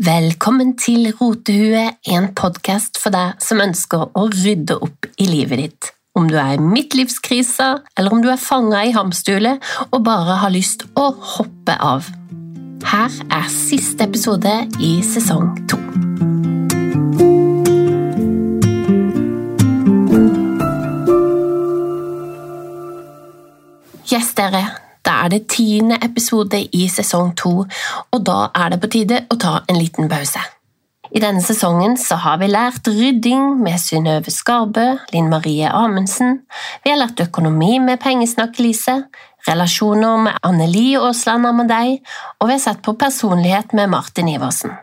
Velkommen til Rotehue, en podkast for deg som ønsker å rydde opp i livet ditt. Om du er i midtlivskrisa, eller om du er fanga i hamsterhjulet og bare har lyst å hoppe av. Her er siste episode i sesong to. Yes, dere. Er det tiende episode i sesong to, og da er det på tide å ta en liten pause. I denne sesongen har vi lært rydding med Synnøve Skarbø, Linn Marie Amundsen, vi har lært økonomi med Pengesnakk-Lise, relasjoner med Anneli Aasland Amadei, og vi har sett på personlighet med Martin Iversen.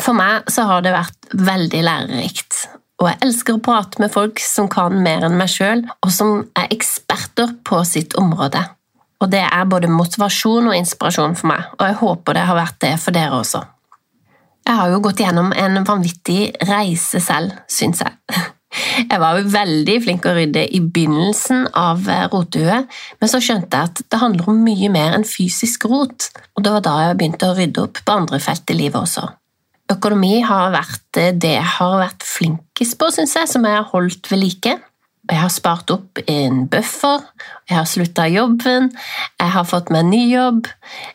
For meg så har det vært veldig lærerikt, og jeg elsker å prate med folk som kan mer enn meg sjøl, og som er eksperter på sitt område. Og det er både motivasjon og inspirasjon for meg, og jeg håper det har vært det for dere også. Jeg har jo gått gjennom en vanvittig reise selv, syns jeg. Jeg var jo veldig flink å rydde i begynnelsen av rotehuet, men så skjønte jeg at det handler om mye mer enn fysisk rot, og det var da jeg begynte å rydde opp på andre felt i livet også. Økonomi har vært det jeg har vært flinkest på, syns jeg, som jeg har holdt ved like. Jeg har spart opp en buffer, jeg har slutta jobben, jeg har fått meg ny jobb.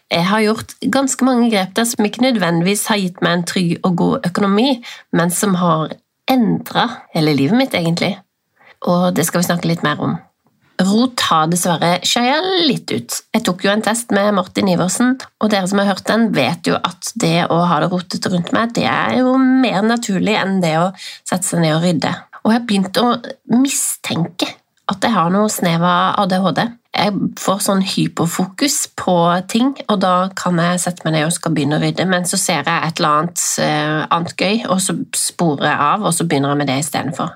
Jeg har gjort ganske mange grep der som ikke nødvendigvis har gitt meg en trygg og god økonomi, men som har endra hele livet mitt, egentlig. Og det skal vi snakke litt mer om. Rot har dessverre skeia litt ut. Jeg tok jo en test med Martin Iversen, og dere som har hørt den, vet jo at det å ha det rotete rundt meg, det er jo mer naturlig enn det å sette seg ned og rydde. Og jeg har begynt å mistenke at jeg har noe snev av ADHD. Jeg får sånn hyperfokus på ting, og da kan jeg sette meg ned og skal begynne å rydde, men så ser jeg et eller annet, uh, annet gøy, og så sporer jeg av, og så begynner jeg med det istedenfor.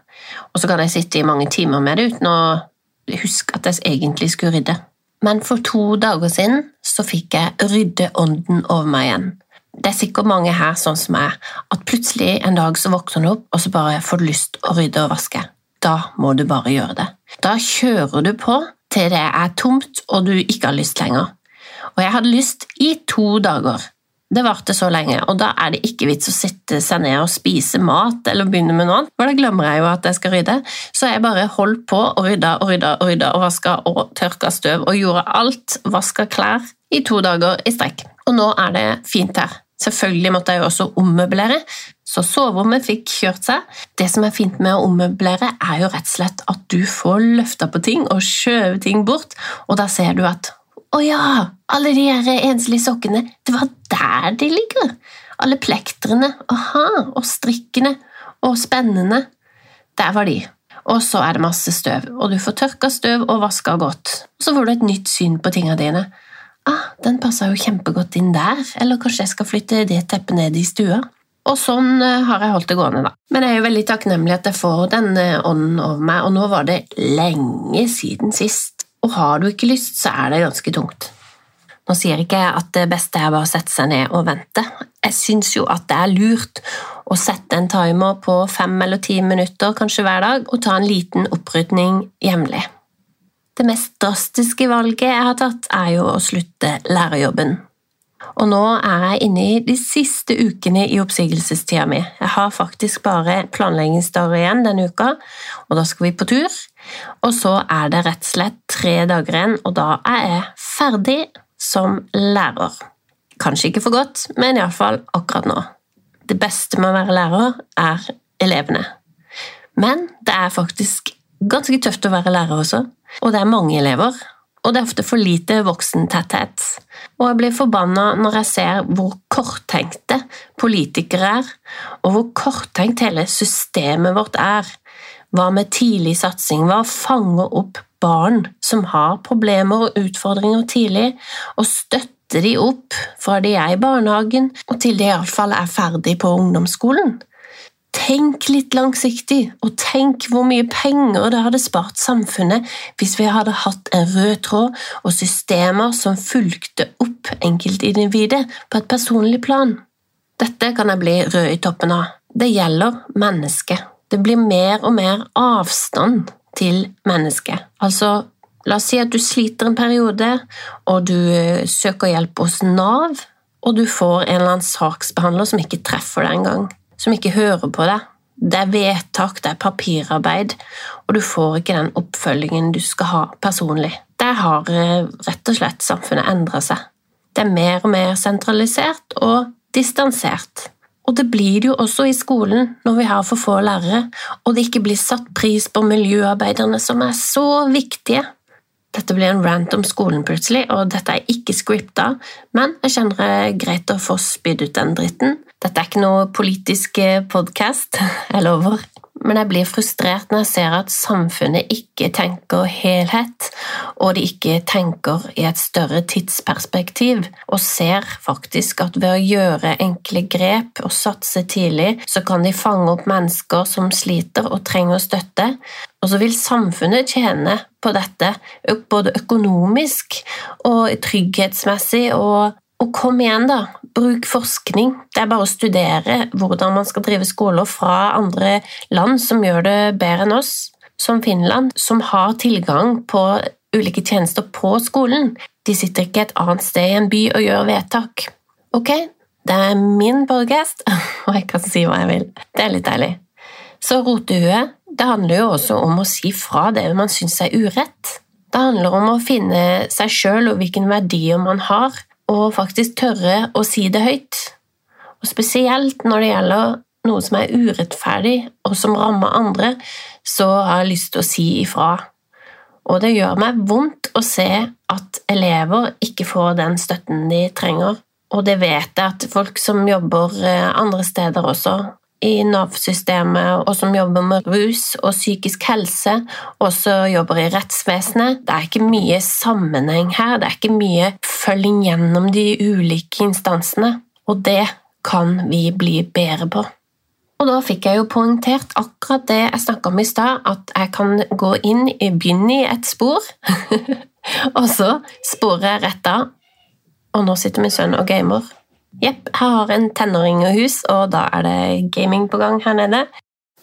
Og så kan jeg sitte i mange timer med det uten å huske at jeg egentlig skulle rydde. Men for to dager siden så fikk jeg ryddeånden over meg igjen. Det er sikkert mange her sånn som meg, at plutselig en dag så våkner du opp, og så bare får du lyst å rydde og vaske. Da må du bare gjøre det. Da kjører du på til det er tomt og du ikke har lyst lenger. Og jeg hadde lyst i to dager. Det varte så lenge, og da er det ikke vits å sitte seg ned og spise mat eller begynne med noe annet, for da glemmer jeg jo at jeg skal rydde. Så jeg bare holdt på og rydda og rydda og rydda og vaska og tørka støv og gjorde alt, vaska klær, i to dager i strekk. Og nå er det fint her. Selvfølgelig måtte jeg jo også ommøblere, så soverommet fikk kjørt seg. Det som er fint med å ommøblere, er jo rett og slett at du får løfta på ting og skjøvet ting bort, og da ser du at å ja, alle de her enslige sokkene, det var der de ligger! Alle plektrene, aha, og strikkene, og spennene. Der var de. Og så er det masse støv, og du får tørka støv og vaska godt. Så får du et nytt syn på tinga dine ah, den passa jo kjempegodt inn der, eller kanskje jeg skal flytte det teppet ned i stua. Og sånn eh, har jeg holdt det gående, da. Men jeg er jo veldig takknemlig at jeg får den ånden over meg, og nå var det lenge siden sist. Og har du ikke lyst, så er det ganske tungt. Nå sier ikke jeg at det beste er bare å sette seg ned og vente. Jeg syns jo at det er lurt å sette en timer på fem eller ti minutter kanskje hver dag, og ta en liten opprydning jevnlig. Det mest drastiske valget jeg har tatt, er jo å slutte lærerjobben. Og nå er jeg inne i de siste ukene i oppsigelsestida mi. Jeg har faktisk bare planleggingsdager igjen denne uka, og da skal vi på tur. Og så er det rett og slett tre dager igjen, og da er jeg ferdig som lærer. Kanskje ikke for godt, men iallfall akkurat nå. Det beste med å være lærer er elevene. Men det er faktisk ganske tøft å være lærer også, og det er mange elever. Og det er ofte for lite voksentetthet. Og jeg blir forbanna når jeg ser hvor korttenkte politikere er, og hvor korttenkt hele systemet vårt er. Hva med tidlig satsing? Hva fanger opp barn som har problemer og utfordringer tidlig, og støtter de opp fra de er i barnehagen og til de iallfall er ferdig på ungdomsskolen? Tenk litt langsiktig, og tenk hvor mye penger det hadde spart samfunnet hvis vi hadde hatt en rød tråd og systemer som fulgte opp enkeltindividet på et personlig plan. Dette kan jeg bli rød i toppen av. Det gjelder mennesket. Det blir mer og mer avstand til mennesket. Altså, la oss si at du sliter en periode, og du søker hjelp hos Nav og du får en eller annen saksbehandler som ikke treffer deg engang, som ikke hører på deg. Det er vedtak, det er papirarbeid, og du får ikke den oppfølgingen du skal ha personlig. Der har eh, rett og slett samfunnet endra seg. Det er mer og mer sentralisert og distansert. Og det blir det jo også i skolen når vi har for få lærere, og det ikke blir satt pris på miljøarbeiderne som er så viktige. Dette blir en rant om skolen plutselig, og dette er ikke scripta, men jeg kjenner det er greit å få spydd ut den dritten. Dette er ikke noe politisk eh, podkast, jeg lover. Men jeg blir frustrert når jeg ser at samfunnet ikke tenker helhet, og de ikke tenker i et større tidsperspektiv, og ser faktisk at ved å gjøre enkle grep og satse tidlig, så kan de fange opp mennesker som sliter og trenger støtte, og så vil samfunnet tjene på dette, både økonomisk og trygghetsmessig og og kom igjen, da. Bruk forskning. Det er bare å studere hvordan man skal drive skoler fra andre land som gjør det bedre enn oss, som Finland, som har tilgang på ulike tjenester på skolen. De sitter ikke et annet sted i en by og gjør vedtak. Ok, det er min podcast, og jeg kan si hva jeg vil. Det er litt deilig. Så rotehue, det handler jo også om å si fra det man syns er urett. Det handler om å finne seg sjøl og hvilke verdier man har, og faktisk tørre å si det høyt. Og spesielt når det gjelder noe som er urettferdig, og som rammer andre, så har jeg lyst til å si ifra. Og det gjør meg vondt å se at elever ikke får den støtten de trenger. Og det vet jeg at folk som jobber eh, andre steder også, i Nav-systemet, og som jobber med rus og psykisk helse, og som jobber i rettsvesenet. Det er ikke mye sammenheng her, det er ikke mye følging gjennom de ulike instansene, og det kan vi bli bedre på. Og da fikk jeg jo poengtert akkurat det jeg snakka om i stad, at jeg kan gå inn, begynne i et spor, og så sporer jeg rett av, og nå sitter min sønn og gamer. Jepp, jeg har en tenåring og hus, og da er det gaming på gang her nede.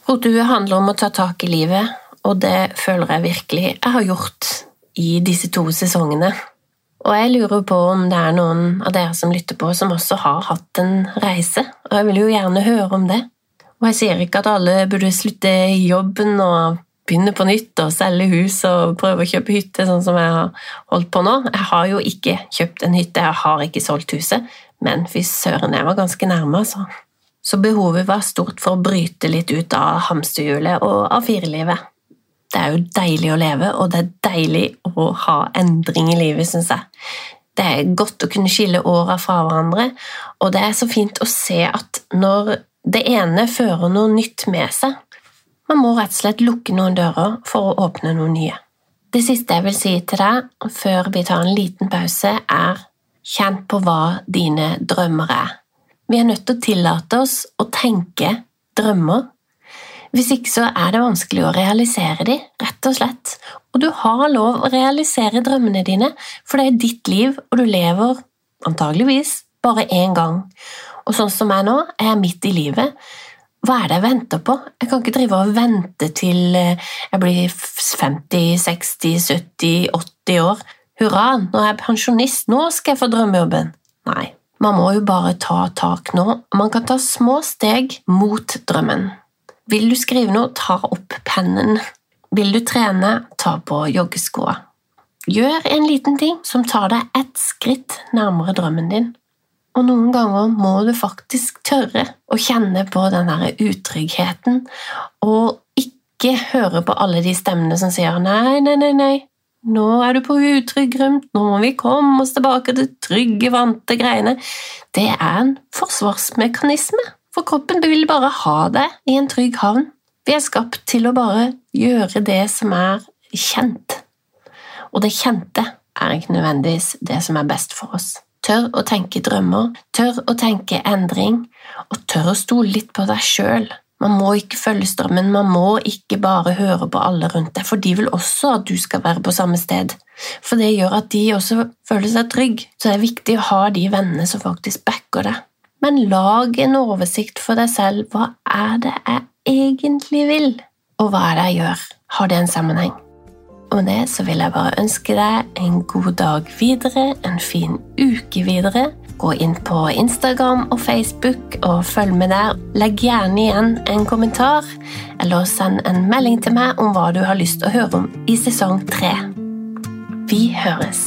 Rotehue handler om å ta tak i livet, og det føler jeg virkelig jeg har gjort i disse to sesongene. Og jeg lurer på om det er noen av dere som lytter på, som også har hatt en reise, og jeg vil jo gjerne høre om det. Og jeg sier ikke at alle burde slutte i jobben og begynne på nytt og selge hus og prøve å kjøpe hytte, sånn som jeg har holdt på nå. Jeg har jo ikke kjøpt en hytte, jeg har ikke solgt huset, men fy søren, jeg var ganske nærme, altså. Så behovet var stort for å bryte litt ut av hamsterhjulet og av firelivet. Det er jo deilig å leve, og det er deilig å ha endring i livet, syns jeg. Det er godt å kunne skille åra fra hverandre, og det er så fint å se at når det ene fører noe nytt med seg Man må rett og slett lukke noen dører for å åpne noen nye. Det siste jeg vil si til deg før vi tar en liten pause, er Kjenn på hva dine drømmer er. Vi er nødt til å tillate oss å tenke drømmer. Hvis ikke så er det vanskelig å realisere de, rett og slett. Og du har lov å realisere drømmene dine, for det er ditt liv, og du lever antageligvis bare én gang. Og sånn som jeg nå, er jeg midt i livet. Hva er det jeg venter på? Jeg kan ikke drive og vente til eh, jeg blir 50, 60, 70, 80 år. Hurra, nå er jeg pensjonist, nå skal jeg få drømmejobben. Nei, man må jo bare ta tak nå. Man kan ta små steg mot drømmen. Vil du skrive noe, ta opp pennen. Vil du trene, ta på joggeskoa. Gjør en liten ting som tar deg ett skritt nærmere drømmen din. Og noen ganger må du faktisk tørre å kjenne på den der utryggheten, og ikke høre på alle de stemmene som sier nei, nei, nei, nei, nå er du på utrygg grunn, nå må vi komme oss tilbake til trygge, vante greiene. Det er en forsvarsmekanisme, for kroppen vil bare ha deg i en trygg havn. Vi er skapt til å bare gjøre det som er kjent, og det kjente er ikke nødvendigvis det som er best for oss. Tør å tenke drømmer, tør å tenke endring, og tør å stole litt på deg sjøl man må ikke følge strømmen, man må ikke bare høre på alle rundt deg, for de vil også at du skal være på samme sted. For det gjør at de også føler seg trygge, så det er viktig å ha de vennene som faktisk backer deg. Men lag en oversikt for deg selv. Hva er det jeg egentlig vil, og hva er det jeg gjør? Har det en sammenheng? Og med det så vil jeg bare ønske deg en god dag videre, en fin uke videre, Gå inn på Instagram og Facebook og følg med der. Legg gjerne igjen en kommentar, eller send en melding til meg om hva du har lyst til å høre om i sesong tre. Vi høres!